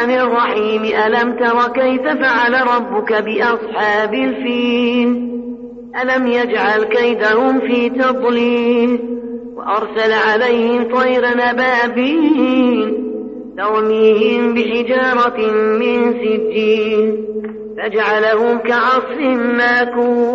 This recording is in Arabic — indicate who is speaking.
Speaker 1: الرحمن الرحيم. ألم تر كيف فعل ربك بأصحاب الفيل؟ ألم يجعل كيدهم في تضليل؟ وأرسل عليهم طير نبابين ترميهم بحجارة من سجين فجعلهم كعصف ماكون